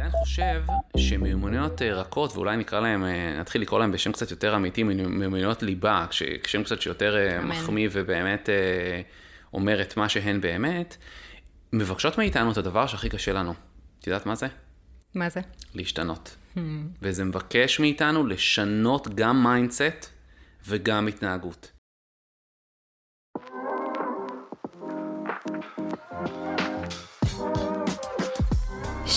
עדיין חושב שמיומנויות אה, רכות, ואולי נקרא להם, אה, נתחיל לקרוא להם בשם קצת יותר אמיתי, מיומנויות ליבה, כשם קצת שיותר אה, מחמיא ובאמת אומר את מה שהן באמת, מבקשות מאיתנו את הדבר שהכי קשה לנו. את יודעת מה זה? מה זה? להשתנות. Hmm. וזה מבקש מאיתנו לשנות גם mindset וגם התנהגות.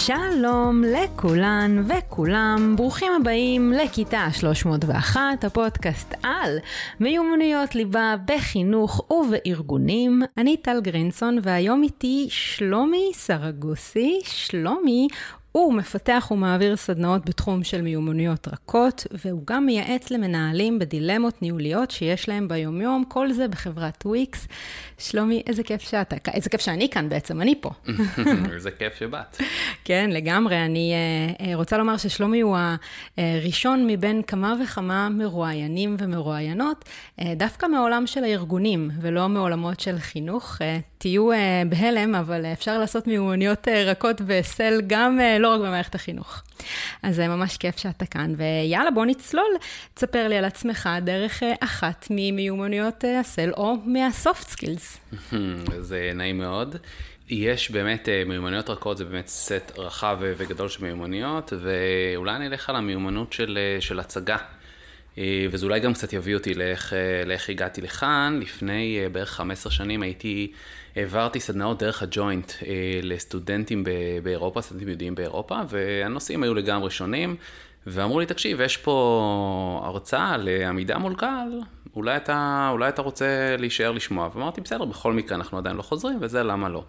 שלום לכולן וכולם, ברוכים הבאים לכיתה 301, הפודקאסט על מיומנויות ליבה בחינוך ובארגונים. אני טל גרינסון והיום איתי שלומי סרגוסי. שלומי הוא מפתח ומעביר סדנאות בתחום של מיומנויות רכות, והוא גם מייעץ למנהלים בדילמות ניהוליות שיש להם ביומיום, כל זה בחברת וויקס. שלומי, איזה כיף שאתה, איזה כיף שאני כאן בעצם, אני פה. איזה כיף שבאת. כן, לגמרי. אני uh, רוצה לומר ששלומי הוא הראשון מבין כמה וכמה מרואיינים ומרואיינות, uh, דווקא מעולם של הארגונים, ולא מעולמות של חינוך. תהיו בהלם, אבל אפשר לעשות מיומנויות רכות וסל גם uh, לא רק במערכת החינוך. אז זה ממש כיף שאתה כאן, ויאללה, בוא נצלול. תספר לי על עצמך דרך uh, אחת ממיומנויות uh, הסל או מהסופט סקילס. זה נעים מאוד. יש באמת מיומנויות רכות, זה באמת סט רחב וגדול של מיומנויות, ואולי אני אלך על המיומנות של, של הצגה. אה, וזה אולי גם קצת יביא אותי לאיך, אה, לאיך הגעתי לכאן. לפני אה, בערך 15 שנים הייתי, העברתי סדנאות דרך הג'וינט לסטודנטים באירופה, סטודנטים יהודיים באירופה, והנושאים היו לגמרי שונים, ואמרו לי, תקשיב, יש פה הרצאה לעמידה מול קהל, אולי אתה, אולי אתה רוצה להישאר לשמוע. ואמרתי, בסדר, בכל מקרה אנחנו עדיין לא חוזרים, וזה למה לא.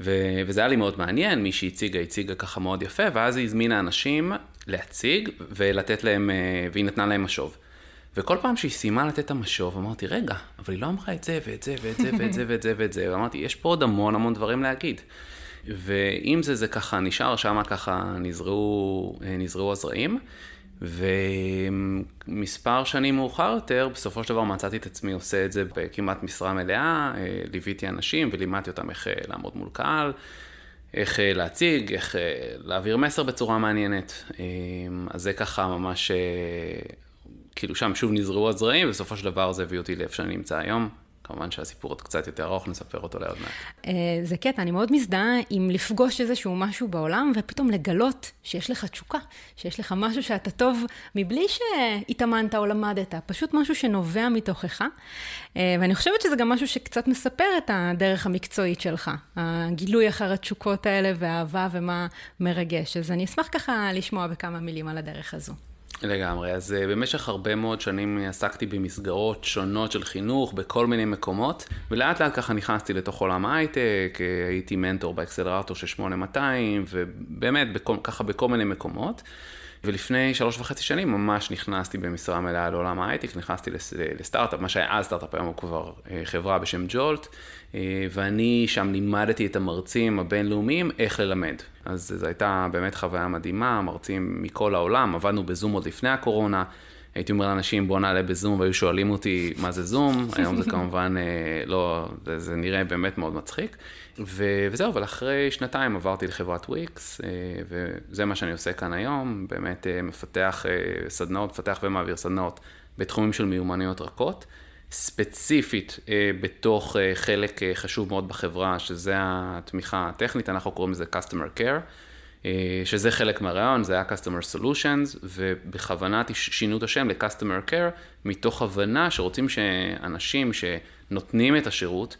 ו- וזה היה לי מאוד מעניין, מי שהציגה, הציגה ככה מאוד יפה, ואז היא הזמינה אנשים להציג ולתת להם, והיא נתנה להם משוב. וכל פעם שהיא סיימה לתת את המשוב, אמרתי, רגע, אבל היא לא אמרה את זה ואת זה ואת זה ואת זה ואת זה ואת זה, ואמרתי, יש פה עוד המון המון דברים להגיד. ואם זה זה ככה נשאר, שם ככה נזרעו, נזרעו הזרעים. ומספר שנים מאוחר יותר, בסופו של דבר מצאתי את עצמי עושה את זה בכמעט משרה מלאה, ליוויתי אנשים ולימדתי אותם איך לעמוד מול קהל, איך להציג, איך להעביר מסר בצורה מעניינת. אז זה ככה ממש כאילו שם שוב נזרעו הזרעים, ובסופו של דבר זה הביא אותי לאיפה שאני נמצא היום. כמובן שהסיפור עוד קצת יותר ארוך, נספר אותו לעוד מעט. אה, זה קטע, אני מאוד מזדהה עם לפגוש איזשהו משהו בעולם, ופתאום לגלות שיש לך תשוקה, שיש לך משהו שאתה טוב מבלי שהתאמנת או למדת, פשוט משהו שנובע מתוכך. אה, ואני חושבת שזה גם משהו שקצת מספר את הדרך המקצועית שלך, הגילוי אחר התשוקות האלה והאהבה ומה מרגש. אז אני אשמח ככה לשמוע בכמה מילים על הדרך הזו. לגמרי. אז uh, במשך הרבה מאוד שנים עסקתי במסגרות שונות של חינוך בכל מיני מקומות, ולאט לאט ככה נכנסתי לתוך עולם ההייטק, אה, הייתי מנטור באקסלרטור של 8200, ובאמת בכל, ככה בכל מיני מקומות. ולפני שלוש וחצי שנים ממש נכנסתי במשרה מלאה לעולם ההייטק, נכנסתי לסטארט-אפ, מה שהיה אז סטארט-אפ, היום הוא כבר אה, חברה בשם ג'ולט, אה, ואני שם לימדתי את המרצים הבינלאומיים איך ללמד. אז זו הייתה באמת חוויה מדהימה, מרצים מכל העולם, עבדנו בזום עוד לפני הקורונה. הייתי אומר לאנשים, בוא נעלה בזום, והיו שואלים אותי מה זה זום, היום זה כמובן אה, לא, זה, זה נראה באמת מאוד מצחיק. ו, וזהו, אבל אחרי שנתיים עברתי לחברת וויקס, אה, וזה מה שאני עושה כאן היום, באמת אה, מפתח סדנאות, מפתח ומעביר סדנאות בתחומים של מיומנויות רכות. ספציפית בתוך חלק חשוב מאוד בחברה, שזה התמיכה הטכנית, אנחנו קוראים לזה Customer Care. אה, שזה חלק מהרעיון, זה היה Customer Solutions, ובכוונה שינו את השם ל-Customer Care, מתוך הבנה שרוצים שאנשים שנותנים את השירות,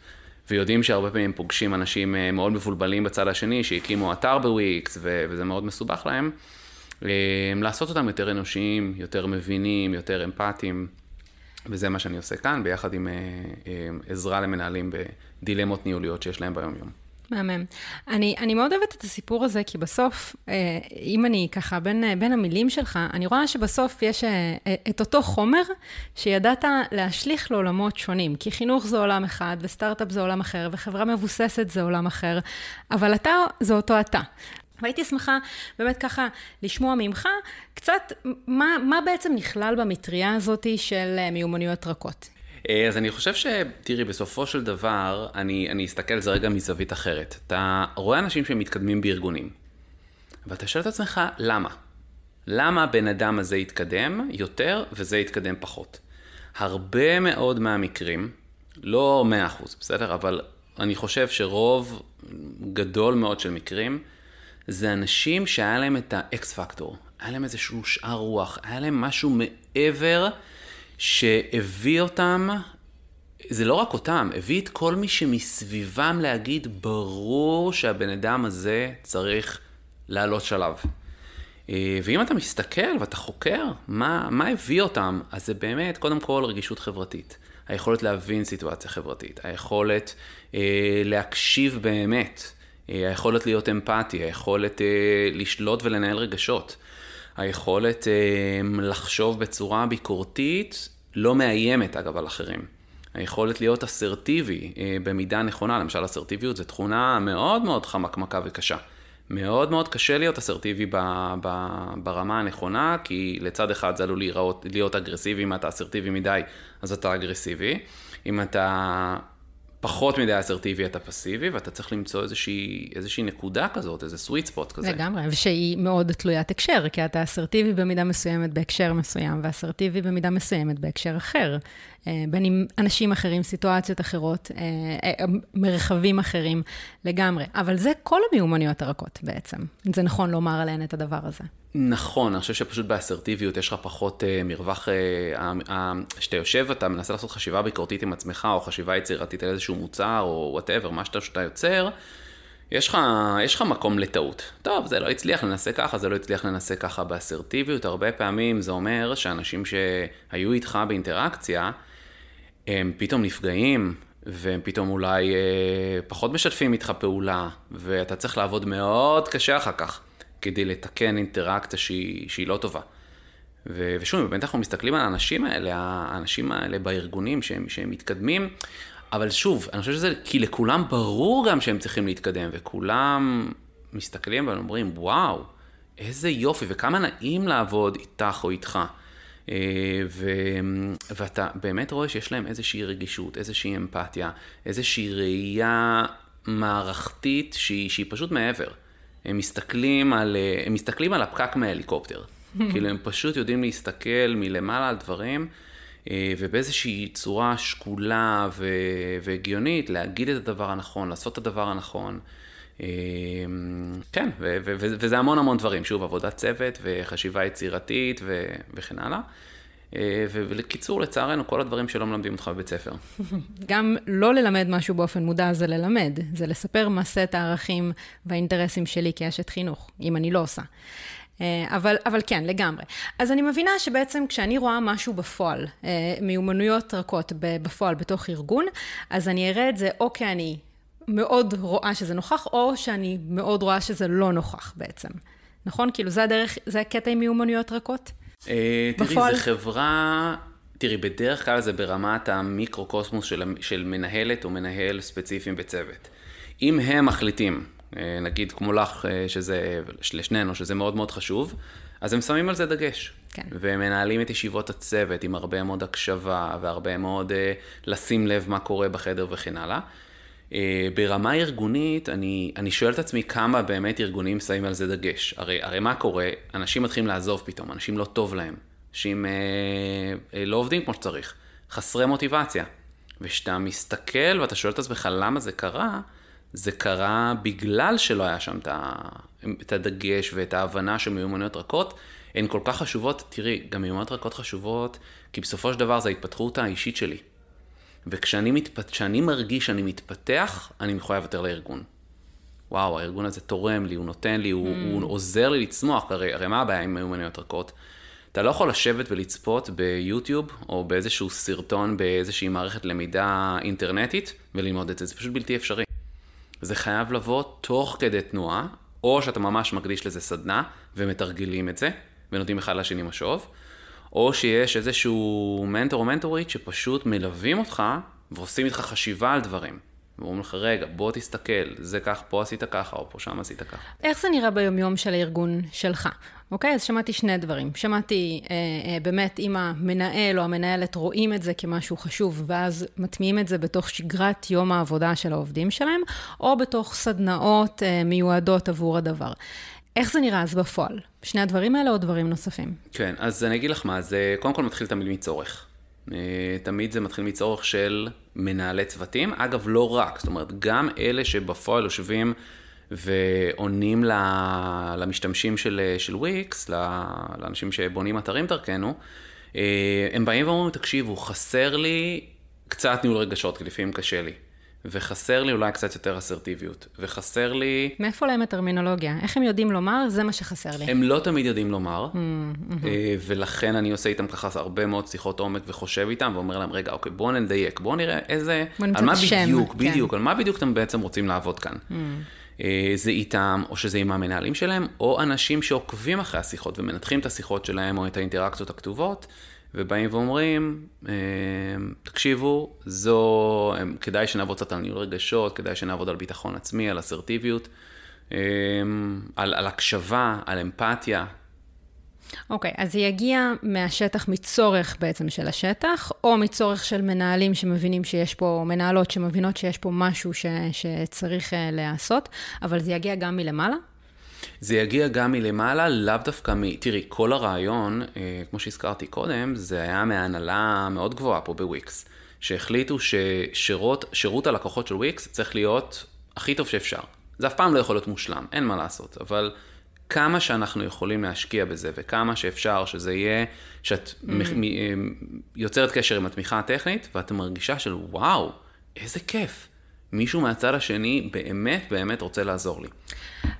ויודעים שהרבה פעמים פוגשים אנשים אה, מאוד מבולבלים בצד השני, שהקימו אתר בוויקס, וזה מאוד מסובך להם, אה, לעשות אותם יותר אנושיים, יותר מבינים, יותר אמפתיים. וזה מה שאני עושה כאן, ביחד עם עזרה למנהלים בדילמות ניהוליות שיש להם ביום-יום. מהמם. אני, אני מאוד אוהבת את הסיפור הזה, כי בסוף, אה, אם אני ככה בין, בין המילים שלך, אני רואה שבסוף יש אה, את אותו חומר שידעת להשליך לעולמות שונים. כי חינוך זה עולם אחד, וסטארט-אפ זה עולם אחר, וחברה מבוססת זה עולם אחר, אבל אתה זה אותו אתה. והייתי שמחה באמת ככה לשמוע ממך קצת מה, מה בעצם נכלל במטריה הזאת של אה, מיומנויות רכות. אה, אז אני חושב ש... תראי, בסופו של דבר, אני, אני אסתכל על זה רגע מזווית אחרת. אתה רואה אנשים שמתקדמים בארגונים. ואתה שואל את עצמך, למה? למה הבן אדם הזה יתקדם יותר וזה יתקדם פחות? הרבה מאוד מהמקרים, לא 100%, בסדר? אבל אני חושב שרוב גדול מאוד של מקרים, זה אנשים שהיה להם את האקס פקטור, היה להם איזשהו שאר רוח, היה להם משהו מעבר שהביא אותם, זה לא רק אותם, הביא את כל מי שמסביבם להגיד, ברור שהבן אדם הזה צריך לעלות שלב. אה, ואם אתה מסתכל ואתה חוקר מה, מה הביא אותם, אז זה באמת, קודם כל, רגישות חברתית. היכולת להבין סיטואציה חברתית, היכולת אה, להקשיב באמת, אה, היכולת להיות אמפתי, היכולת אה, לשלוט ולנהל רגשות, היכולת אה, לחשוב בצורה ביקורתית, לא מאיימת אגב על אחרים. היכולת להיות אסרטיבי אה, במידה נכונה, למשל אסרטיביות זו תכונה מאוד מאוד חמקמקה וקשה. מאוד מאוד קשה להיות אסרטיבי ב, ב, ברמה הנכונה, כי לצד אחד זה עלול להיראות, להיות אגרסיבי, אם אתה אסרטיבי מדי, אז אתה אגרסיבי. אם אתה פחות מדי אסרטיבי, אתה פסיבי, ואתה צריך למצוא איזושהי, איזושהי נקודה כזאת, איזה סוויט ספוט כזה. לגמרי, ושהיא מאוד תלוית הקשר, כי אתה אסרטיבי במידה מסוימת בהקשר מסוים, ואסרטיבי במידה מסוימת בהקשר אחר. אה, בין אם אנשים אחרים, סיטואציות אחרות, אה, אה, מרחבים אחרים לגמרי. אבל זה כל המיומנויות הרכות בעצם. זה נכון לומר עליהן את הדבר הזה. נכון, אני חושב שפשוט באסרטיביות יש לך פחות uh, מרווח, כשאתה uh, יושב ואתה מנסה לעשות חשיבה ביקורתית עם עצמך, או חשיבה יצירתית על איזשהו מוצר, או וואטאבר, מה שאתה, שאתה יוצר, יש לך, יש לך מקום לטעות. טוב, זה לא הצליח, לנסה ככה, זה לא הצליח לנסה ככה באסרטיביות. הרבה פעמים זה אומר שאנשים שהיו איתך באינטראקציה, הם פתאום נפגעים, והם פתאום אולי אה, פחות משתפים איתך פעולה, ואתה צריך לעבוד מאוד קשה אחר כך כדי לתקן אינטראקציה שהיא, שהיא לא טובה. ו, ושוב, באמת אנחנו מסתכלים על האנשים האלה, האנשים האלה בארגונים שהם, שהם מתקדמים, אבל שוב, אני חושב שזה כי לכולם ברור גם שהם צריכים להתקדם, וכולם מסתכלים ואומרים, וואו, איזה יופי, וכמה נעים לעבוד איתך או איתך. אה, ו... ואתה באמת רואה שיש להם איזושהי רגישות, איזושהי אמפתיה, איזושהי ראייה מערכתית שהיא, שהיא פשוט מעבר. הם מסתכלים על, אה, הם מסתכלים על הפקק מההליקופטר. כאילו הם פשוט יודעים להסתכל מלמעלה על דברים, אה, ובאיזושהי צורה שקולה ו... והגיונית להגיד את הדבר הנכון, לעשות את הדבר הנכון. כן, ו- ו- ו- וזה המון המון דברים, שוב, עבודת צוות וחשיבה יצירתית ו- וכן הלאה. אה, ובקיצור, לצערנו, כל הדברים שלא מלמדים אותך בבית ספר. גם לא ללמד משהו באופן מודע זה ללמד, זה לספר מה סט הערכים והאינטרסים שלי כאשת חינוך, אם אני לא עושה. אה, אבל, אבל כן, לגמרי. אז אני מבינה שבעצם כשאני רואה משהו בפועל, אה, מיומנויות רכות בפועל בתוך ארגון, אז אני אראה את זה או כי אני מאוד רואה שזה נוכח, או שאני מאוד רואה שזה לא נוכח בעצם. נכון? כאילו זה הדרך, זה הקטע עם מיומנויות רכות? אה, תראי, זו חברה, תראי, בדרך כלל זה ברמת המיקרו-קוסמוס של, של מנהלת או מנהל ספציפיים בצוות. אם הם מחליטים, אה, נגיד כמו לך, אה, שזה, לשנינו, שזה מאוד מאוד חשוב, אז הם שמים על זה דגש. כן. ומנהלים את ישיבות הצוות עם הרבה מאוד הקשבה והרבה מאוד לשים לב מה קורה בחדר וכן הלאה. אה, ברמה ארגונית, אני, אני שואל את עצמי כמה באמת ארגונים שמים על זה דגש. הרי, הרי מה קורה? אנשים מתחילים לעזוב פתאום, אנשים לא טוב להם. אנשים אה, אה, לא עובדים כמו שצריך, חסרי מוטיבציה. וכשאתה מסתכל ואתה שואל את עצמך למה זה קרה, זה קרה בגלל שלא היה שם את הדגש ואת ההבנה של מיומנויות רכות. הן כל כך חשובות, תראי, גם מיומנויות רכות חשובות, כי בסופו של דבר זה ההתפתחות האישית שלי. וכשאני מתפ... מרגיש שאני מתפתח, אני מחויב יותר לארגון. וואו, הארגון הזה תורם לי, הוא נותן לי, הוא, mm. הוא עוזר לי לצמוח, הרי, הרי מה הבעיה עם מיומנויות רכות? אתה לא יכול לשבת ולצפות ביוטיוב, או באיזשהו סרטון באיזושהי מערכת למידה אינטרנטית, וללמוד את זה, זה פשוט בלתי אפשרי. זה חייב לבוא תוך כדי תנועה, או שאתה ממש מקדיש לזה סדנה, ומתרגלים את זה, ונותנים אחד לשני משוב, או שיש איזשהו מנטור או מנטורית שפשוט מלווים אותך ועושים איתך חשיבה על דברים. ואומרים לך, רגע, בוא תסתכל, זה כך, פה עשית ככה, או פה שם עשית ככה. איך זה נראה ביומיום של הארגון שלך? אוקיי, אז שמעתי שני דברים. שמעתי אה, אה, באמת אם המנהל או המנהלת רואים את זה כמשהו חשוב, ואז מטמיעים את זה בתוך שגרת יום העבודה של העובדים שלהם, או בתוך סדנאות אה, מיועדות עבור הדבר. איך זה נראה אז בפועל? שני הדברים האלה או דברים נוספים? כן, אז אני אגיד לך מה, זה קודם כל מתחיל תמיד מצורך. אה, תמיד זה מתחיל מצורך של מנהלי צוותים. אגב, לא רק, זאת אומרת, גם אלה שבפועל יושבים ועונים למשתמשים של, של וויקס, לאנשים שבונים אתרים דרכנו, אה, הם באים ואומרים, תקשיבו, חסר לי קצת ניהול רגשות, כי לפעמים קשה לי. וחסר לי אולי קצת יותר אסרטיביות, וחסר לי... מאיפה להם הטרמינולוגיה? איך הם יודעים לומר, זה מה שחסר לי? הם לא תמיד יודעים לומר, mm-hmm. ולכן אני עושה איתם ככה הרבה מאוד שיחות עומק וחושב איתם, ואומר להם, רגע, אוקיי, בואו נדייק, בואו נראה איזה... בואו נמצא את השם. בדיוק, כן. בדיוק, על מה בדיוק אתם בעצם רוצים לעבוד כאן. Mm. זה איתם, או שזה עם המנהלים שלהם, או אנשים שעוקבים אחרי השיחות ומנתחים את השיחות שלהם, או את האינטראקציות הכתובות. ובאים ואומרים, אה, תקשיבו, זו, כדאי שנעבוד קצת על ניהול רגשות, כדאי שנעבוד על ביטחון עצמי, על אסרטיביות, אה, על, על הקשבה, על אמפתיה. אוקיי, okay, אז זה יגיע מהשטח, מצורך בעצם של השטח, או מצורך של מנהלים שמבינים שיש פה, מנהלות שמבינות שיש פה משהו ש, שצריך אה, להיעשות, אבל זה יגיע גם מלמעלה? זה יגיע גם מלמעלה, לאו דווקא מ... תראי, כל הרעיון, אה, כמו שהזכרתי קודם, זה היה מהנהלה מאוד גבוהה פה בוויקס, שהחליטו ששירות הלקוחות של וויקס צריך להיות הכי טוב שאפשר. זה אף פעם לא יכול להיות מושלם, אין מה לעשות, אבל כמה שאנחנו יכולים להשקיע בזה וכמה שאפשר שזה יהיה, שאת mm. מ- אה, יוצרת קשר עם התמיכה הטכנית ואת מרגישה של וואו, איזה כיף. מישהו מהצד השני באמת באמת רוצה לעזור לי.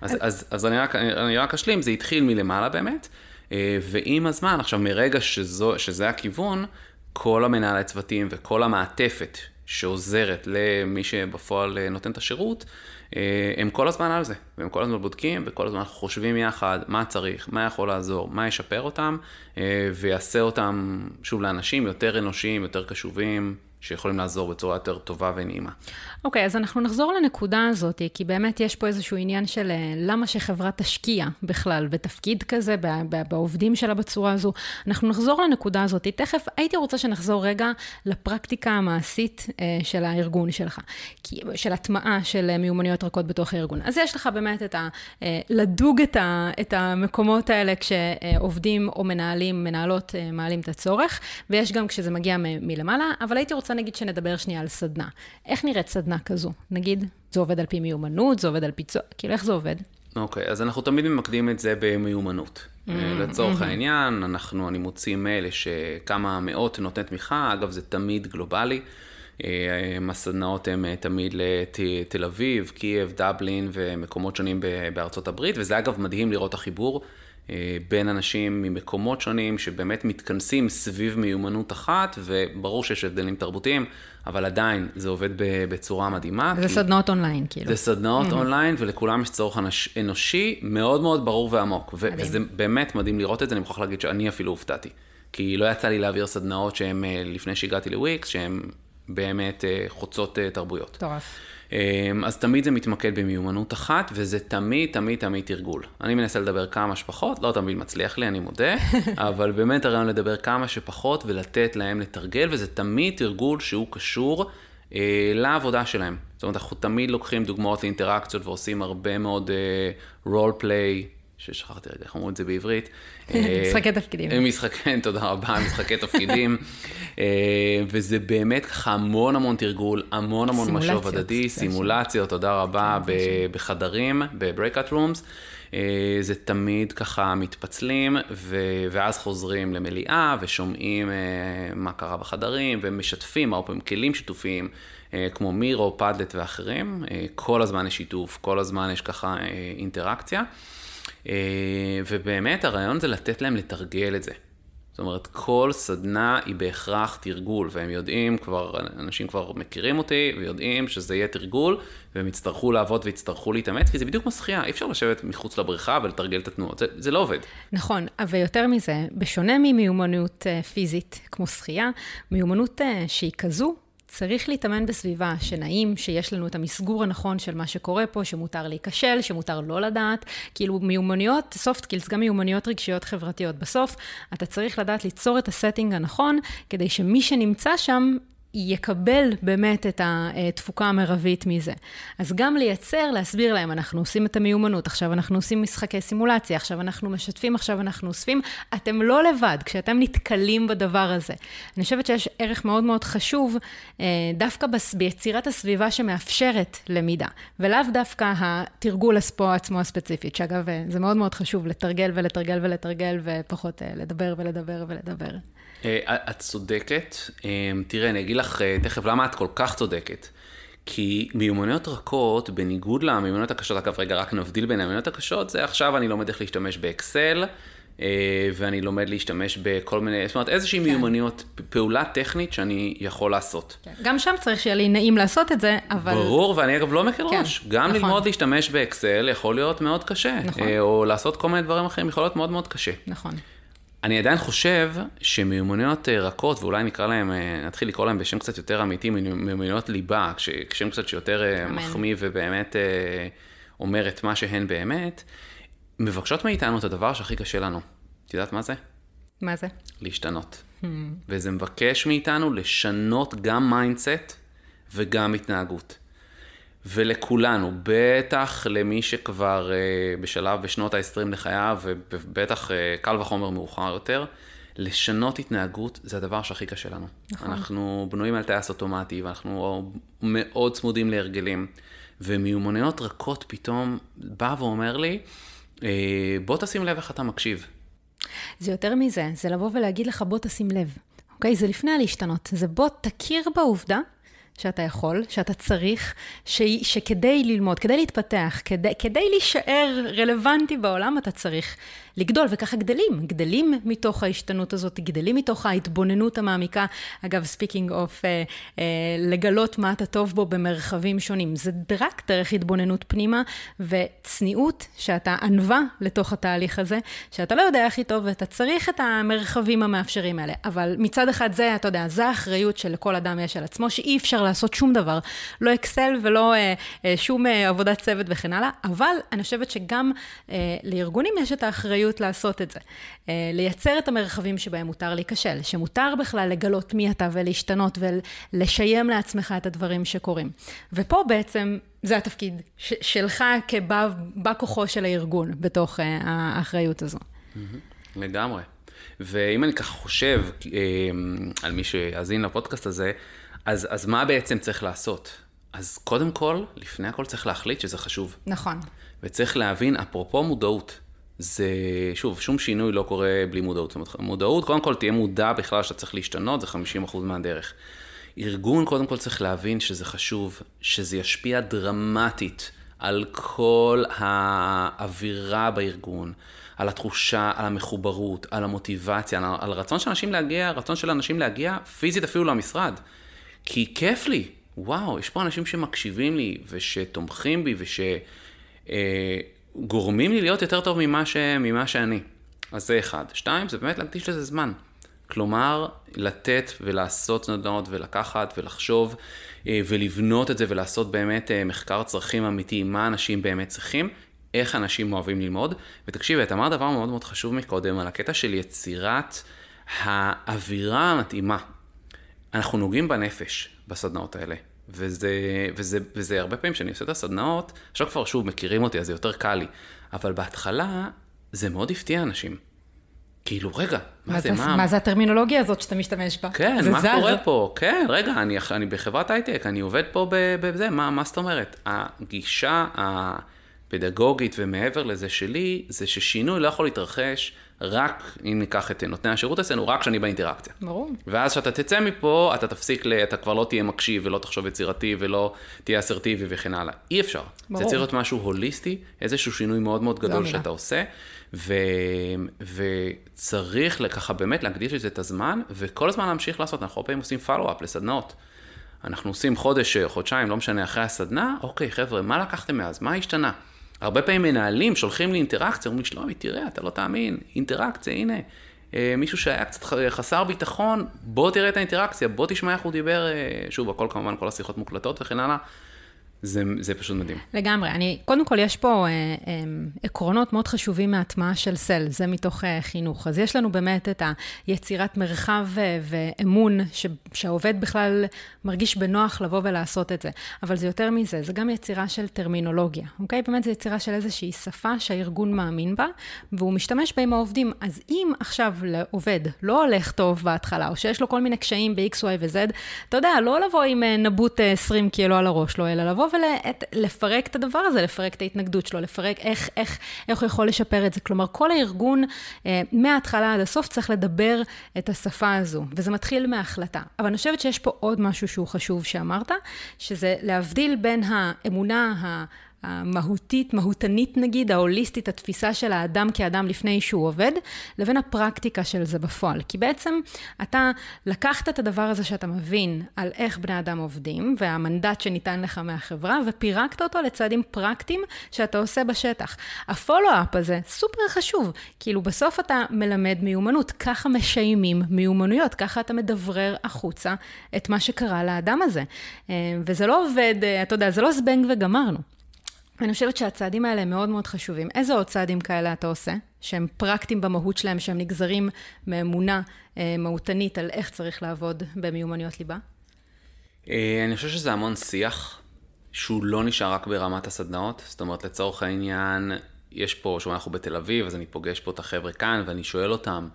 אז, אז, אז אני, רק, אני רק אשלים, זה התחיל מלמעלה באמת, אה, ועם הזמן, עכשיו מרגע שזו, שזה הכיוון, כל המנהלי צוותים וכל המעטפת שעוזרת למי שבפועל אה, נותן את השירות, אה, הם כל הזמן על זה, והם כל הזמן בודקים, וכל הזמן חושבים יחד מה צריך, מה יכול לעזור, מה ישפר אותם, ויעשה אותם, שוב, לאנשים יותר אנושיים, יותר קשובים, שיכולים לעזור בצורה יותר טובה ונעימה. אוקיי, okay, אז אנחנו נחזור לנקודה הזאת, כי באמת יש פה איזשהו עניין של אה, למה שחברה תשקיע בכלל בתפקיד כזה, בעובדים שלה בצורה הזו. אנחנו נחזור לנקודה הזאת. תכף הייתי רוצה שנחזור רגע לפרקטיקה המעשית אה, של הארגון שלך, של הטמעה של אה, מיומנויות רכות בתוך הארגון. אז יש לך באמת את ה... לדוג את, ה, את המקומות האלה כשעובדים או מנהלים, מנהלות מעלים את הצורך, ויש גם כשזה מגיע מלמעלה, אבל הייתי רוצה נגיד שנדבר שנייה על סדנה. איך נראית סדנה כזו? נגיד, זה עובד על פי מיומנות, זה עובד על פי צו... כאילו, איך זה עובד? אוקיי, okay, אז אנחנו תמיד ממקדים את זה במיומנות. Mm-hmm. לצורך mm-hmm. העניין, אנחנו, אני מוציא מייל שכמה מאות נותני תמיכה, אגב, זה תמיד גלובלי. אה, הסדנאות הן אה, תמיד לתל אביב, קייב, דבלין ומקומות שונים בארצות הברית, וזה אגב מדהים לראות החיבור אה, בין אנשים ממקומות שונים שבאמת מתכנסים סביב מיומנות אחת, וברור שיש הבדלים תרבותיים, אבל עדיין זה עובד בצורה מדהימה. זה סדנאות אונליין, כאילו. זה סדנאות mm-hmm. אונליין, ולכולם יש צורך אנושי מאוד מאוד ברור ועמוק. ו- וזה באמת מדהים לראות את זה, אני מוכרח להגיד שאני אפילו הופתעתי. כי לא יצא לי להעביר סדנאות שהן, אה, לפני שהגעתי לוויקס, שהן באמת אה, חוצות תרבויות. מטורף. אמ, אז תמיד זה מתמקד במיומנות אחת, וזה תמיד, תמיד, תמיד תרגול. אני מנסה לדבר כמה שפחות, לא תמיד מצליח לי, אני מודה, אבל באמת הרעיון לדבר כמה שפחות ולתת להם לתרגל, וזה תמיד תרגול שהוא קשור אה, לעבודה שלהם. זאת אומרת, אנחנו תמיד לוקחים דוגמאות לאינטראקציות ועושים הרבה מאוד אה, role play. ששכחתי רגע איך אמרו את זה בעברית. משחקי תפקידים. אה, משחקי, תודה רבה, משחקי תפקידים. אה, וזה באמת ככה המון המון תרגול, המון המון משוב הדדי, סימולציות, תודה רבה, בחדרים, ב-breakout rooms. אה, זה תמיד ככה מתפצלים, ואז חוזרים למליאה ושומעים מה קרה בחדרים, ומשתפים, הרבה פעמים כלים שיתופיים, כמו מירו, פאדלט ואחרים. כל הזמן יש שיתוף, כל הזמן יש ככה אינטראקציה. אה, ובאמת הרעיון זה לתת להם לתרגל את זה. זאת אומרת, כל סדנה היא בהכרח תרגול, והם יודעים כבר, אנשים כבר מכירים אותי, ויודעים שזה יהיה תרגול, והם יצטרכו לעבוד ויצטרכו להתאמץ, כי זה בדיוק משחייה, אי אפשר לשבת מחוץ לבריכה ולתרגל את התנועות, זה, זה לא עובד. נכון, ויותר מזה, בשונה ממיומנות אה, פיזית כמו שחייה, מיומנות אה, שהיא כזו, צריך להתאמן בסביבה שנעים, שיש לנו את המסגור הנכון של מה שקורה פה, שמותר להיכשל, שמותר לא לדעת. כאילו מיומנויות, soft skills, גם מיומנויות רגשיות חברתיות. בסוף, אתה צריך לדעת ליצור את הסטינג הנכון, כדי שמי שנמצא שם יקבל באמת את התפוקה המרבית מזה. אז גם לייצר, להסביר להם, אנחנו עושים את המיומנות, עכשיו אנחנו עושים משחקי סימולציה, עכשיו אנחנו משתפים, עכשיו אנחנו אוספים, אתם לא לבד, כשאתם נתקלים בדבר הזה. אני חושבת שיש ערך מאוד מאוד חשוב, אה, דווקא ביצירת הסביבה שמאפשרת למידה, ולאו דווקא התרגול הספו עצמו הספציפית, שאגב, אה, זה מאוד מאוד חשוב לתרגל ולתרגל ולתרגל, ופחות אה, לדבר ולדבר ולדבר. את צודקת. אה, תראה, אני אגיד לך אה, תכף למה את כל כך צודקת. כי מיומנויות רכות, בניגוד למיומנויות הקשות, אגב, רגע, רק נבדיל בין המיומנויות הקשות, זה עכשיו אני לומד איך להשתמש באקסל, ואני לומד להשתמש בכל מיני, זאת אומרת, איזושהי כן. מיומנויות, פעולה טכנית שאני יכול לעשות. כן. גם שם צריך שיהיה לי נעים לעשות את זה, אבל... ברור, ואני אגב לא מקל כן, ראש. גם נכון. ללמוד להשתמש באקסל יכול להיות מאוד קשה. נכון. או לעשות כל מיני דברים אחרים יכול להיות מאוד מאוד קשה. נכון. אני עדיין חושב שמיומנויות אה, רכות, ואולי נקרא להם, אה, נתחיל לקרוא להם בשם קצת יותר אמיתי, מיומנויות ליבה, כשם קצת שיותר אה, אמן. מחמיא ובאמת אומר את מה שהן באמת, מבקשות מאיתנו את הדבר שהכי קשה לנו. את יודעת מה זה? מה זה? להשתנות. Hmm. וזה מבקש מאיתנו לשנות גם mindset וגם התנהגות. ולכולנו, בטח למי שכבר uh, בשלב בשנות ה-20 לחייו, ובטח uh, קל וחומר מאוחר יותר, לשנות התנהגות זה הדבר שהכי קשה לנו. נכון. אנחנו בנויים על טייס אוטומטי, ואנחנו מאוד צמודים להרגלים, ומיומנויות רכות פתאום בא ואומר לי, uh, בוא תשים לב איך אתה מקשיב. זה יותר מזה, זה לבוא ולהגיד לך בוא תשים לב. אוקיי? זה לפני הלהשתנות, זה בוא תכיר בעובדה שאתה יכול, שאתה צריך, ש... שכדי ללמוד, כדי להתפתח, כדי, כדי להישאר רלוונטי בעולם, אתה צריך לגדול, וככה גדלים, גדלים מתוך ההשתנות הזאת, גדלים מתוך ההתבוננות המעמיקה. אגב, speaking of, uh, uh, לגלות מה אתה טוב בו במרחבים שונים. זה רק דרך התבוננות פנימה, וצניעות, שאתה ענווה לתוך התהליך הזה, שאתה לא יודע הכי טוב, ואתה צריך את המרחבים המאפשרים האלה. אבל מצד אחד זה, אתה יודע, זה האחריות שלכל אדם יש על עצמו, שאי אפשר לעשות שום דבר. לא אקסל ולא uh, uh, שום uh, עבודת צוות וכן הלאה, אבל אני חושבת שגם uh, לארגונים יש את האחריות. אחריות לעשות את זה. אה, לייצר את המרחבים שבהם מותר להיכשל, שמותר בכלל לגלות מי אתה ולהשתנות ולשיים לעצמך את הדברים שקורים. ופה בעצם זה התפקיד שלך כבא כוחו של הארגון בתוך אה, האחריות הזו. לגמרי. ואם אני ככה חושב אה, על מי שיאזין לפודקאסט הזה, אז, אז מה בעצם צריך לעשות? אז קודם כל, לפני הכל צריך להחליט שזה חשוב. נכון. וצריך להבין, אפרופו מודעות, זה, שוב, שום שינוי לא קורה בלי מודעות. זאת אומרת, מודעות, קודם כל תהיה מודע בכלל שאתה צריך להשתנות, זה 50% מהדרך. ארגון, קודם כל צריך להבין שזה חשוב, שזה ישפיע דרמטית על כל האווירה בארגון, על התחושה, על המחוברות, על המוטיבציה, על, על הרצון של אנשים להגיע, רצון של אנשים להגיע פיזית אפילו למשרד. כי כיף לי, וואו, יש פה אנשים שמקשיבים לי ושתומכים בי וש... אה, לי להיות יותר טוב ממה, ש... ממה שאני. אז זה אחד. שתיים, זה באמת להקדיש לזה זמן. כלומר, לתת ולעשות סדנאות ולקחת ולחשוב אה, ולבנות את זה ולעשות באמת אה, מחקר צרכים אמיתי, מה אנשים באמת צריכים, איך אנשים אוהבים ללמוד. ותקשיבי, את אמרת דבר מאוד מאוד חשוב מקודם על הקטע של יצירת האווירה המתאימה. אנחנו נוגעים בנפש בסדנאות האלה. וזה, וזה, וזה הרבה פעמים כשאני עושה את הסדנאות, עכשיו כבר שוב מכירים אותי אז זה יותר קל לי, אבל בהתחלה זה מאוד הפתיע אנשים. כאילו, רגע, מה, מה זה, מה... מה זה הטרמינולוגיה הזאת שאתה משתמש בה? כן, מה זר. קורה פה? כן, רגע, אני, אני בחברת הייטק, אני עובד פה בזה, מה, מה זאת אומרת? הגישה הפדגוגית ומעבר לזה שלי, זה ששינוי לא יכול להתרחש רק, אם ניקח את נותני השירות אצלנו, רק כשאני באינטראקציה. ברור. ואז כשאתה תצא מפה, אתה תפסיק, ל... אתה כבר לא תהיה מקשיב ולא תחשוב יצירתי ולא תהיה אסרטיבי וכן הלאה. אי אפשר. ברור. זה צריך להיות משהו הוליסטי, איזשהו שינוי מאוד מאוד גדול שאתה עושה, ו... וצריך ככה באמת להקדיש לזה את הזמן, וכל הזמן להמשיך לעשות, אנחנו הרבה פעמים עושים פלו-אפ לסדנאות. אנחנו עושים חודש, חודשיים, לא משנה, אחרי הסדנה, אוקיי, חבר'ה, מה לקחתם מאז? מה השתנה? הרבה פעמים מנהלים שולחים לי אינטראקציה, אומרים לי, שלומי, תראה, אתה לא תאמין, אינטראקציה, הנה. אה, מישהו שהיה קצת חסר ביטחון, בוא תראה את האינטראקציה, בוא תשמע איך הוא דיבר, אה, שוב, הכל כמובן, כל השיחות מוקלטות וכן הלאה. זה, זה פשוט מדהים. לגמרי. אני, קודם כל, יש פה אה, אה, עקרונות מאוד חשובים מהטמעה של סל, זה מתוך אה, חינוך. אז יש לנו באמת את היצירת מרחב אה, ואמון, ש, שהעובד בכלל מרגיש בנוח לבוא ולעשות את זה. אבל זה יותר מזה, זה גם יצירה של טרמינולוגיה, אוקיי? באמת זו יצירה של איזושהי שפה שהארגון מאמין בה, והוא משתמש בה עם העובדים. אז אם עכשיו לעובד לא הולך טוב בהתחלה, או שיש לו כל מיני קשיים ב-X, Y ו-Z, אתה יודע, לא לבוא עם אה, נבוט 20 אה, קילו על הראש לו, אלא לבוא ולפרק את הדבר הזה, לפרק את ההתנגדות שלו, לפרק איך, איך, איך הוא יכול לשפר את זה. כלומר, כל הארגון, אה, מההתחלה עד הסוף, צריך לדבר את השפה הזו, וזה מתחיל מההחלטה. אבל אני חושבת שיש פה עוד משהו שהוא חשוב שאמרת, שזה להבדיל בין האמונה ה... המהותית, מהותנית נגיד, ההוליסטית, התפיסה של האדם כאדם לפני שהוא עובד, לבין הפרקטיקה של זה בפועל. כי בעצם אתה לקחת את הדבר הזה שאתה מבין על איך בני אדם עובדים, והמנדט שניתן לך מהחברה, ופירקת אותו לצעדים פרקטיים שאתה עושה בשטח. הפולו-אפ הזה סופר חשוב, כאילו בסוף אתה מלמד מיומנות, ככה משיימים מיומנויות, ככה אתה מדברר החוצה את מה שקרה לאדם הזה. אה, וזה לא עובד, אה, אתה יודע, זה לא זבנג וגמרנו. אני חושבת שהצעדים האלה הם מאוד מאוד חשובים. איזה עוד צעדים כאלה אתה עושה, שהם פרקטיים במהות שלהם, שהם נגזרים מאמונה אה, מהותנית על איך צריך לעבוד במיומנויות ליבה? אה, אני חושב שזה המון שיח, שהוא לא נשאר רק ברמת הסדנאות. זאת אומרת, לצורך העניין, יש פה, שוב, אנחנו בתל אביב, אז אני פוגש פה את החבר'ה כאן, ואני שואל אותם,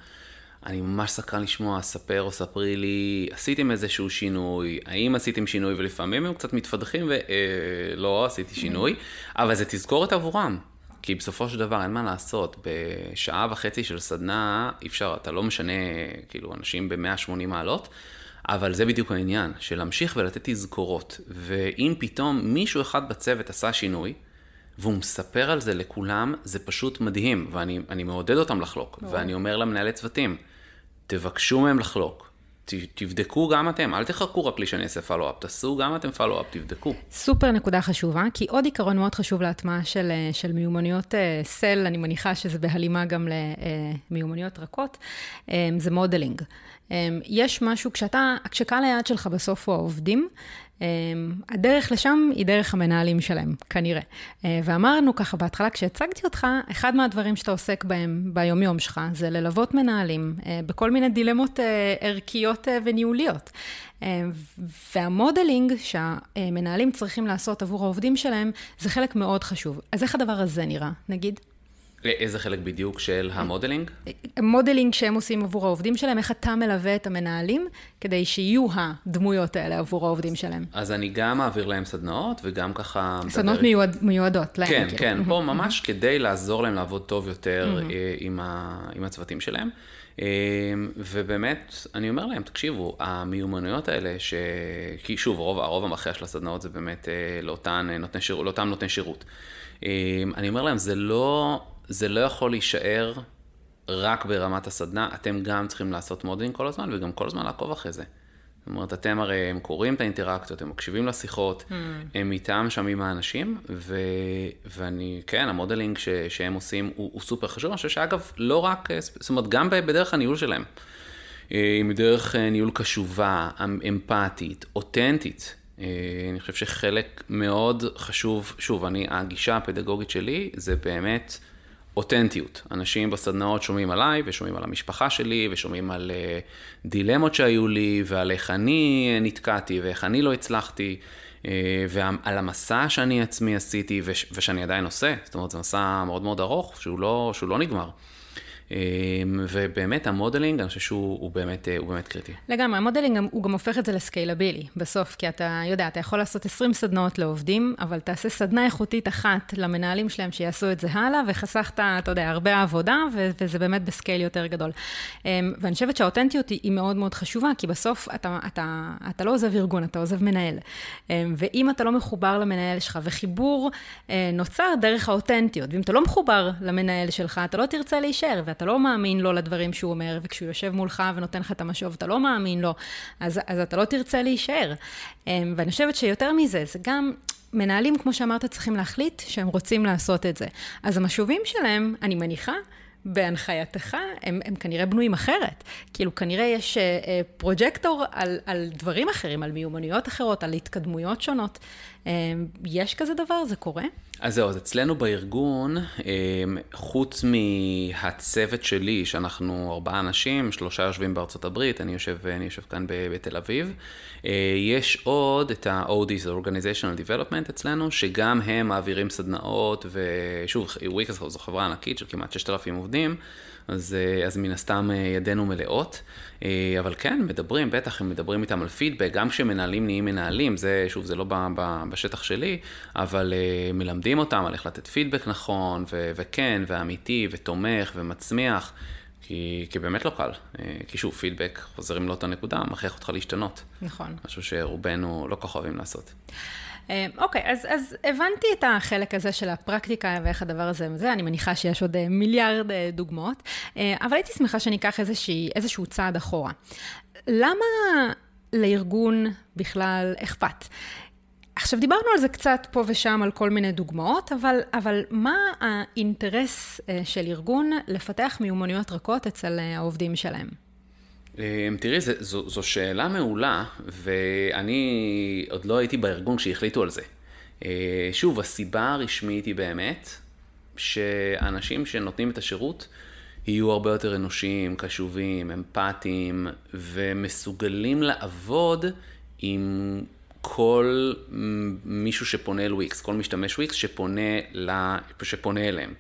אני ממש סקרן לשמוע, ספר או ספרי לי, עשיתם איזשהו שינוי, האם עשיתם שינוי, ולפעמים הם קצת מתפדחים ולא, אה, עשיתי שינוי, אבל זה תזכורת עבורם. כי בסופו של דבר אין מה לעשות, בשעה וחצי של סדנה אי אפשר, אתה לא משנה, כאילו, אנשים ב-180 מעלות, אבל זה בדיוק העניין, של להמשיך ולתת תזכורות. ואם פתאום מישהו אחד בצוות עשה שינוי, והוא מספר על זה לכולם, זה פשוט מדהים, ואני מעודד אותם לחלוק. ואני אומר למנהלי צוותים, תבקשו מהם לחלוק. תבדקו גם אתם, אל תחכו רק לי שאני אעשה follow-up, תעשו גם אתם follow-up, תבדקו. סופר נקודה חשובה, כי עוד עיקרון מאוד חשוב להטמעה של, אה, של מיומנויות SEL, אה, אני מניחה שזה בהלימה גם למיומנויות רכות, אה, זה modeling. יש משהו, כשאתה, כשקהל היעד שלך בסוף הוא העובדים, הדרך לשם היא דרך המנהלים שלהם, כנראה. אה, ואמרנו ככה בהתחלה, כשהצגתי אותך, אחד מהדברים שאתה עוסק בהם ביומיום שלך, זה ללוות מנהלים אה, בכל מיני דילמות אה, ערכיות וניהוליות. וה modeling שהמנהלים צריכים לעשות עבור העובדים שלהם, זה חלק מאוד חשוב. אז איך הדבר הזה נראה, נגיד? איזה חלק בדיוק של ה modeling? modeling שהם עושים עבור העובדים שלהם, איך אתה מלווה את המנהלים כדי שיהיו הדמויות האלה עבור העובדים שלהם. אז אני גם מעביר להם סדנאות וגם ככה... סדנאות מיועד, מיועדות להם. כן, כאילו. כן, פה ממש כדי לעזור להם לעבוד טוב יותר אה, עם, ה, עם הצוותים שלהם. אה, ובאמת, אני אומר להם, תקשיבו, המיומנויות האלה, ש... כי שוב, הרוב, הרוב המכריע של הסדנאות זה באמת אה, לאותן נותני שירות, לאותם נותני שירות. אני אומר להם, זה לא... זה לא יכול להישאר רק ברמת הסדנה, אתם גם צריכים לעשות modeling כל הזמן, וגם כל הזמן לעקוב אחרי זה. זאת אומרת, אתם הרי, הם קוראים את האינטראקציות, הם מקשיבים לשיחות, mm. הם איתם שם עם האנשים, ו... ואני, כן, ה modeling ש... שהם עושים הוא, הוא סופר חשוב. אני חושב שאגב, לא רק, זאת אומרת, גם בדרך הניהול שלהם. עם דרך אה, ניהול קשובה, אמ, אמפתית, אותנטית. אה, אני חושב שחלק מאוד חשוב, שוב, אני, הגישה הפדגוגית שלי זה באמת אותנטיות. אנשים בסדנאות שומעים עליי, ושומעים על המשפחה שלי, ושומעים על uh, דילמות שהיו לי, ועל איך אני נתקעתי, ואיך אני לא הצלחתי, uh, ועל המסע שאני עצמי עשיתי, וש, ושאני עדיין עושה. זאת אומרת, זה מסע מאוד מאוד ארוך, שהוא לא, שהוא לא נגמר. אמ, ובאמת ה modeling, אני חושב שהוא באמת, הוא באמת קריטי. לגמרי, ה modeling הוא גם הופך את זה ל scalable בסוף, כי אתה יודע, אתה יכול לעשות 20 סדנאות לעובדים, אבל תעשה סדנה איכותית אחת למנהלים שלהם שיעשו את זה הלאה, וחסכת, אתה יודע, הרבה עבודה, וזה באמת ב scale יותר גדול. אמ, ואני חושבת שהאותנטיות היא מאוד מאוד חשובה, כי בסוף אתה, אתה, אתה לא עוזב ארגון, אתה עוזב מנהל. אמ, ואם אתה לא מחובר למנהל שלך, וחיבור אה, נוצר דרך האותנטיות, ואם אתה לא מחובר למנהל שלך, אתה לא תרצה להישאר. אתה לא מאמין לו לדברים שהוא אומר, וכשהוא יושב מולך ונותן לך את המשוב, אתה לא מאמין לו, אז, אז אתה לא תרצה להישאר. אמ, ואני חושבת שיותר מזה, זה גם... מנהלים, כמו שאמרת, צריכים להחליט שהם רוצים לעשות את זה. אז המשובים שלהם, אני מניחה, בהנחייתך, הם, הם כנראה בנויים אחרת. כאילו, כנראה יש uh, פרוג'קטור על, על דברים אחרים, על מיומנויות אחרות, על התקדמויות שונות. Uh, יש כזה דבר? זה קורה? אז זהו, אז אצלנו בארגון, חוץ מהצוות שלי, שאנחנו ארבעה אנשים, שלושה יושבים בארצות הברית, אני יושב, אני יושב כאן בתל אביב, יש עוד את ה-OD, זה Organizational Development אצלנו, שגם הם מעבירים סדנאות, ושוב, וויקס זו חברה ענקית של כמעט 6,000 עובדים, אז, אז מן הסתם ידינו מלאות. אבל כן, מדברים, בטח, הם מדברים איתם על פידבק, גם כשמנהלים נהיים מנהלים, זה, שוב, זה לא בשטח שלי, אבל מלמדים אותם על איך לתת פידבק נכון, ו, וכן, ואמיתי, ותומך, ומצמיח. כי, כי באמת לא קל. כי שוב, פידבק, חוזרים לאותה נקודה, מכריח אותך להשתנות. נכון. משהו שרובנו לא כל כך אוהבים לעשות. אוקיי, okay, אז, אז הבנתי את החלק הזה של הפרקטיקה ואיך הדבר הזה וזה, אני מניחה שיש עוד מיליארד דוגמאות, אבל הייתי שמחה שניקח איזושהי, איזשהו צעד אחורה. למה לארגון בכלל אכפת? עכשיו, דיברנו על זה קצת פה ושם, על כל מיני דוגמאות, אבל, אבל מה האינטרס של ארגון לפתח מיומנויות רכות אצל העובדים שלהם? תראי, זו, זו, זו שאלה מעולה, ואני עוד לא הייתי בארגון כשהחליטו על זה. שוב, הסיבה הרשמית היא באמת שאנשים שנותנים את השירות יהיו הרבה יותר אנושיים, קשובים, אמפתיים, ומסוגלים לעבוד עם כל מישהו שפונה אל וויקס, כל משתמש וויקס שפונה, לה, שפונה אליהם.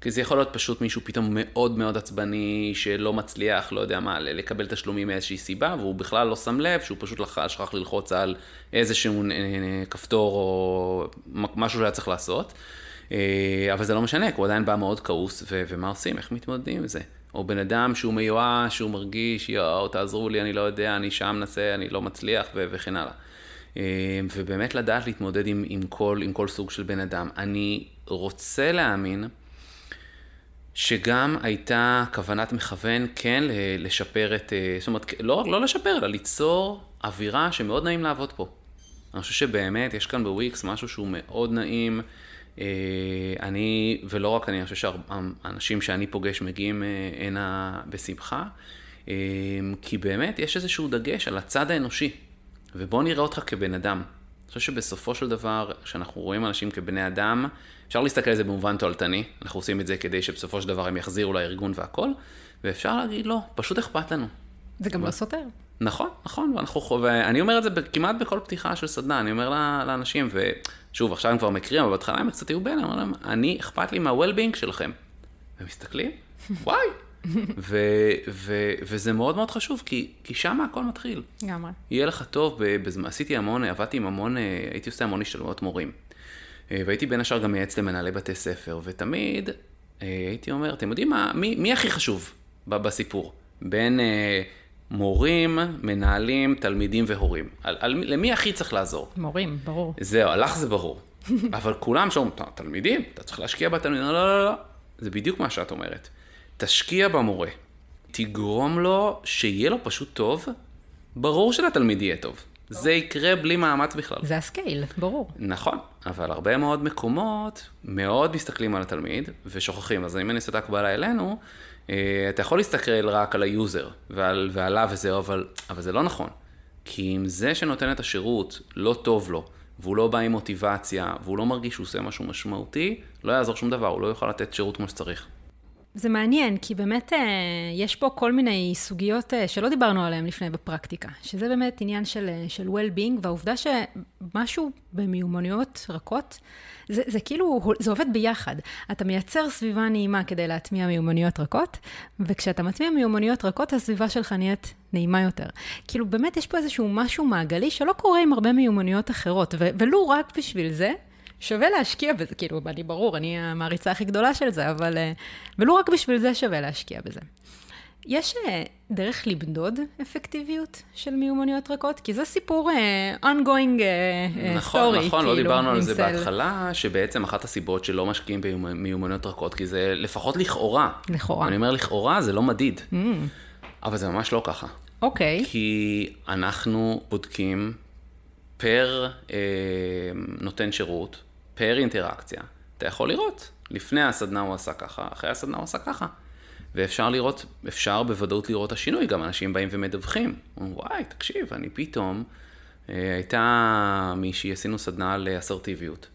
כי זה יכול להיות פשוט מישהו פתאום מאוד מאוד עצבני, שלא מצליח, לא יודע מה, לקבל תשלומים מאיזושהי סיבה, והוא בכלל לא שם לב שהוא פשוט שכח ללחוץ על איזשהו כפתור או משהו שהיה צריך לעשות. אבל זה לא משנה, כי הוא עדיין בא מאוד כעוס, ומה עושים? איך מתמודדים עם זה? או בן אדם שהוא מיואש, שהוא מרגיש, יואו, תעזרו לי, אני לא יודע, אני שם מנסה, אני לא מצליח, וכן הלאה. ובאמת לדעת להתמודד עם, עם, כל, עם כל סוג של בן אדם. אני רוצה להאמין שגם הייתה כוונת מכוון כן לשפר את, זאת אומרת, לא, לא לשפר, אלא ליצור אווירה שמאוד נעים לעבוד פה. אני חושב שבאמת יש כאן בוויקס משהו שהוא מאוד נעים. אני, ולא רק אני, אני חושב שהאנשים שאני פוגש מגיעים הנה בשמחה, כי באמת יש איזשהו דגש על הצד האנושי. ובוא נראה אותך כבן אדם. אני חושב שבסופו של דבר, כשאנחנו רואים אנשים כבני אדם, אפשר להסתכל על זה במובן תועלתני, אנחנו עושים את זה כדי שבסופו של דבר הם יחזירו לארגון והכל, ואפשר להגיד לא, פשוט אכפת לנו. זה גם ו... לא סותר. נכון, נכון, ואנחנו, ואני אומר את זה כמעט בכל פתיחה של סדנה, אני אומר לאנשים, ושוב, עכשיו הם כבר מכירים, אבל בהתחלה הם קצת היו בין, אני אומר להם, אני, אכפת לי מה-well-being שלכם. והם מסתכלים, וואי, ו- ו- וזה מאוד מאוד חשוב, כי, כי שם הכל מתחיל. לגמרי. יהיה לך טוב, בזמן, עשיתי המון, עבדתי עם המון, הייתי עושה המון השתלמויות מורים. והייתי בין השאר גם מייעץ למנהלי בתי ספר, ותמיד הייתי אומר, אתם יודעים מה, מי, מי הכי חשוב בסיפור? בין אה, מורים, מנהלים, תלמידים והורים. על, על, למי הכי צריך לעזור? מורים, ברור. זהו, לך זה ברור. אבל כולם שאומרים, תלמידים, אתה צריך להשקיע בתלמידים, לא, לא, לא, לא. זה בדיוק מה שאת אומרת. תשקיע במורה, תגרום לו שיהיה לו פשוט טוב, ברור שלתלמיד יהיה טוב. זה יקרה בלי מאמץ בכלל. זה הסקייל, ברור. נכון, אבל הרבה מאוד מקומות מאוד מסתכלים על התלמיד ושוכחים. אז אם אני עושה את ההקבלה אלינו, אה, אתה יכול להסתכל רק על ה user ועל, ועליו וזהו, אבל, אבל זה לא נכון. כי אם זה שנותן את השירות לא טוב לו, והוא לא בא עם מוטיבציה, והוא לא מרגיש שהוא עושה משהו משמעותי, לא יעזור שום דבר, הוא לא יוכל לתת שירות כמו שצריך. זה מעניין, כי באמת אה, יש פה כל מיני סוגיות אה, שלא דיברנו עליהן לפני בפרקטיקה, שזה באמת עניין של, אה, של well-being, והעובדה שמשהו במיומנויות רכות, זה, זה כאילו, זה עובד ביחד. אתה מייצר סביבה נעימה כדי להטמיע מיומנויות רכות, וכשאתה מטמיע מיומנויות רכות, הסביבה שלך נהיית נעימה יותר. כאילו, באמת יש פה איזשהו משהו מעגלי שלא קורה עם הרבה מיומנויות אחרות, ולו רק בשביל זה, שווה להשקיע בזה, כאילו, אני ברור, אני המעריצה הכי גדולה של זה, אבל... אה, ולו רק בשביל זה שווה להשקיע בזה. יש אה, דרך למדוד אפקטיביות של מיומנויות רכות? כי זה סיפור uh, ongoing uh, נכון, story. נכון, נכון, לא כאילו, דיברנו על זה בהתחלה, שבעצם אחת הסיבות שלא משקיעים במיומנויות רכות, כי זה לפחות לכאורה. לכאורה. אני אומר לכאורה, זה לא מדיד. Mm. אבל זה ממש לא ככה. אוקיי. Okay. כי אנחנו בודקים פר אה, נותן שירות, פר אינטראקציה. אתה יכול לראות, לפני הסדנה הוא עשה ככה, אחרי הסדנה הוא עשה ככה. ואפשר לראות, אפשר בוודאות לראות את השינוי, גם אנשים באים ומדווחים. אומרים, וואי, תקשיב, אני פתאום, אה, הייתה מישהי, עשינו סדנה לאסרטיביות,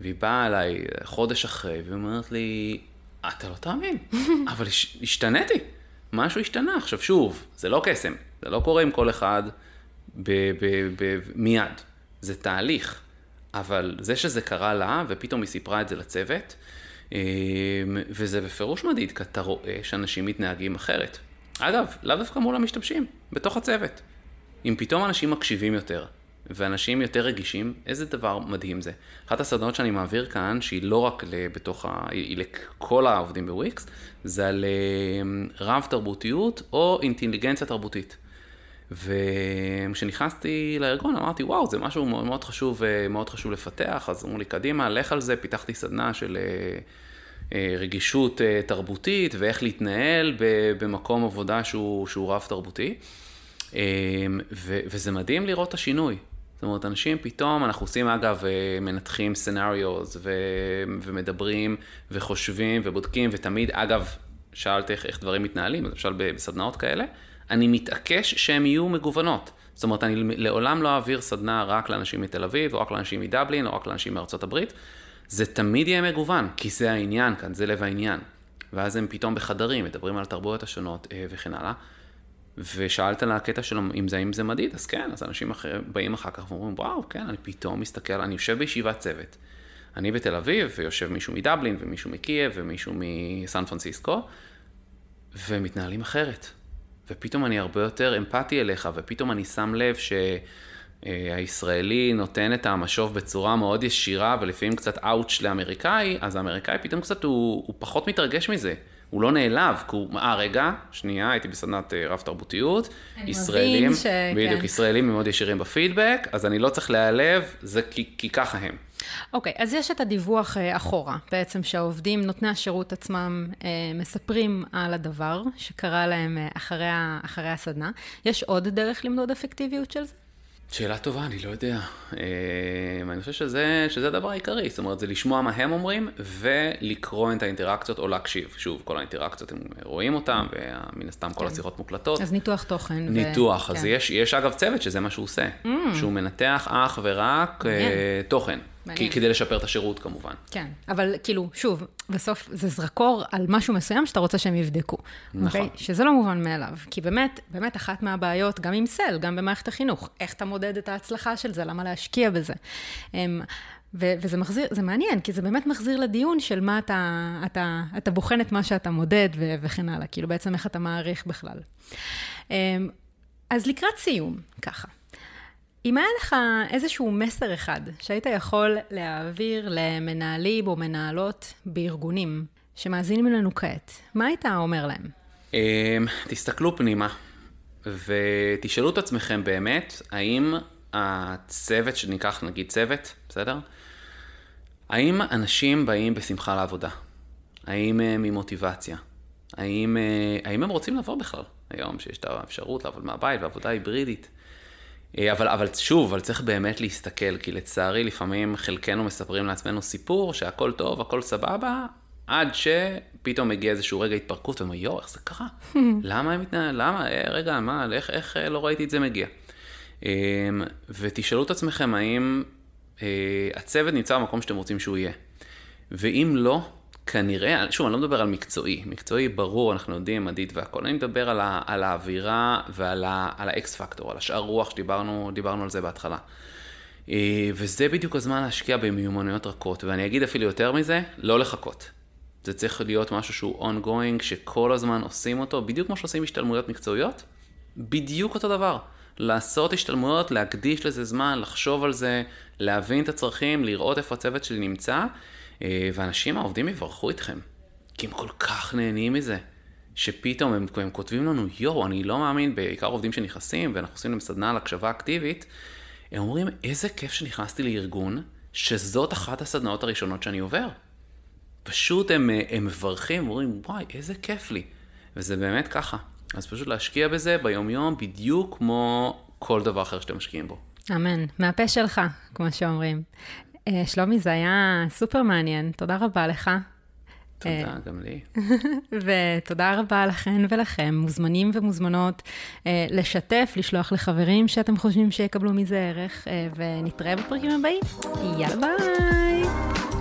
והיא באה אליי חודש אחרי, והיא אומרת לי, אתה לא תאמין, אבל השתניתי, משהו השתנה. עכשיו שוב, זה לא קסם, זה לא קורה עם כל אחד ב- ב- ב- מיד, זה תהליך. אבל זה שזה קרה לה, ופתאום היא סיפרה את זה לצוות, אמ, וזה בפירוש מדאיג, כי אתה רואה שאנשים מתנהגים אחרת. אגב, לאו דווקא מול המשתמשים, בתוך הצוות. אם פתאום אנשים מקשיבים יותר, ואנשים יותר רגישים, איזה דבר מדהים זה. אחת הסדנות שאני מעביר כאן, שהיא לא רק בתוך ה... היא לכל העובדים בוויקס, זה על אמ, רב תרבותיות או אינטליגנציה תרבותית. וכשנכנסתי לארגון אמרתי, וואו, זה משהו מאוד, מאוד חשוב, אה, מאוד חשוב לפתח, אז אמרו לי, קדימה, לך על זה, פיתחתי סדנה של אה, אה, רגישות תרבותית ואיך להתנהל במקום עבודה שהוא, שהוא רב תרבותי. ו, וזה מדהים לראות את השינוי. זאת אומרת, אנשים פתאום, אנחנו עושים אגב, מנתחים סנאריוז ומדברים וחושבים ובודקים, ותמיד, אגב, שאלת איך, איך דברים מתנהלים, למשל בסדנאות כאלה, אני מתעקש שהן יהיו מגוונות. זאת אומרת, אני לעולם לא אעביר סדנה רק לאנשים מתל אביב, או רק לאנשים מדבלין, או רק לאנשים מארצות הברית. זה תמיד יהיה מגוון, כי זה העניין כאן, זה לב העניין. ואז הם פתאום בחדרים, מדברים על התרבויות השונות אה, וכן הלאה. ושאלת על הקטע של אם זה, אם זה מדיד, אז כן, אז אנשים אחר, באים אחר כך ואומרים, וואו, כן, אני פתאום מסתכל, אני יושב בישיבת צוות. אני בתל אביב, ויושב מישהו מדבלין, ומישהו מקייב, ומישהו מסן פרנסיסקו, ומתנהלים אחרת. ופתאום אני הרבה יותר אמפתי אליך, ופתאום אני שם לב שהישראלי נותן את המשוב בצורה מאוד ישירה, ולפעמים קצת אאוץ' לאמריקאי, אז האמריקאי פתאום קצת הוא, הוא פחות מתרגש מזה. הוא לא נעלב, כי הוא, אה רגע, שנייה, הייתי בסדנת אה, רב תרבותיות, ישראלים, ש... בדיוק, כן. ישראלים מאוד ישירים בפידבק, אז אני לא צריך להיעלב, זה כי, כי ככה הם. אוקיי, okay, אז יש את הדיווח uh, אחורה, בעצם שהעובדים, נותני השירות עצמם, uh, מספרים על הדבר שקרה להם אחרי, אחרי הסדנה. יש עוד דרך למדוד אפקטיביות של זה? שאלה טובה, אני לא יודע. אני חושב שזה, שזה הדבר העיקרי, זאת אומרת, זה לשמוע מה הם אומרים ולקרוא את האינטראקציות או להקשיב. שוב, כל האינטראקציות, הם רואים אותם, ומן הסתם כל כן. השיחות מוקלטות. אז ניתוח תוכן. ניתוח, ו... אז כן. יש, יש אגב צוות שזה מה שהוא עושה, mm. שהוא מנתח אך ורק uh, תוכן. מעניין. כדי לשפר את השירות כמובן. כן, אבל כאילו, שוב, בסוף זה זרקור על משהו מסוים שאתה רוצה שהם יבדקו. נכון. Okay? אוקיי? שזה לא מובן מאליו. כי באמת, באמת אחת מהבעיות, גם עם סל, גם במערכת החינוך, איך אתה מודד את ההצלחה של זה, למה להשקיע בזה. הם, ו- וזה מחזיר, זה מעניין, כי זה באמת מחזיר לדיון של מה אתה, אתה, אתה בוחן את מה שאתה מודד ו- וכן הלאה, כאילו בעצם איך אתה מעריך בכלל. אז לקראת סיום, ככה. אם היה לך איזשהו מסר אחד שהיית יכול להעביר למנהלים או מנהלות בארגונים שמאזינים לנו כעת, מה היית אומר להם? אמ, תסתכלו פנימה ותשאלו את עצמכם באמת, האם הצוות, שניקח נגיד צוות, בסדר? האם אנשים באים בשמחה לעבודה? האם הם ממוטיבציה? האם, אה, האם הם רוצים לבוא בכלל? היום שיש את האפשרות לעבוד מהבית ועבודה היברידית. אה, אבל, אבל שוב, אבל צריך באמת להסתכל, כי לצערי לפעמים חלקנו מספרים לעצמנו סיפור שהכל טוב, הכל סבבה, עד שפתאום מגיע איזשהו רגע התפרקות, ואומר, יואו, איך זה קרה? למה הם מתנהלים? למה? אה, רגע, מה, איך, איך אה, לא ראיתי את זה מגיע? ותשאלו את עצמכם האם הצוות נמצא במקום שאתם רוצים שהוא יהיה. ואם לא, כנראה, שוב, אני לא מדבר על מקצועי, מקצועי ברור, אנחנו יודעים, מדית והכל, אני מדבר על, ה, על האווירה ועל האקס פקטור, על השאר רוח שדיברנו על זה בהתחלה. אה, וזה בדיוק הזמן להשקיע במיומנויות רכות, ואני אגיד אפילו יותר מזה, לא לחכות. זה צריך להיות משהו שהוא ongoing, שכל הזמן עושים אותו, בדיוק כמו שעושים השתלמויות מקצועיות, בדיוק אותו דבר. לעשות השתלמויות, להקדיש לזה זמן, לחשוב על זה, להבין את הצרכים, לראות איפה הצוות שלי נמצא. אה, ואנשים, העובדים יברכו אתכם, כי הם כל כך נהנים מזה, שפתאום הם, הם כותבים לנו, יואו, אני לא מאמין, בעיקר עובדים שנכנסים, ואנחנו עושים להם סדנה על הקשבה אקטיבית, הם אומרים, איזה כיף שנכנסתי לארגון, שזאת אחת הסדנאות הראשונות שאני עובר. פשוט הם, אה, הם מברכים, אומרים, וואי, איזה כיף לי. וזה באמת ככה. אז פשוט להשקיע בזה ביומיום, בדיוק כמו כל דבר אחר שאתם משקיעים בו. אמן. מהפה שלך, כמו שאומרים. אה, שלומי, זה היה סופר מעניין, תודה רבה לך. תודה, גם לי. ותודה רבה לכן ולכם, מוזמנים ומוזמנות לשתף, לשלוח לחברים שאתם חושבים שיקבלו מזה ערך, ונתראה בפרקים הבאים. יאללה ביי!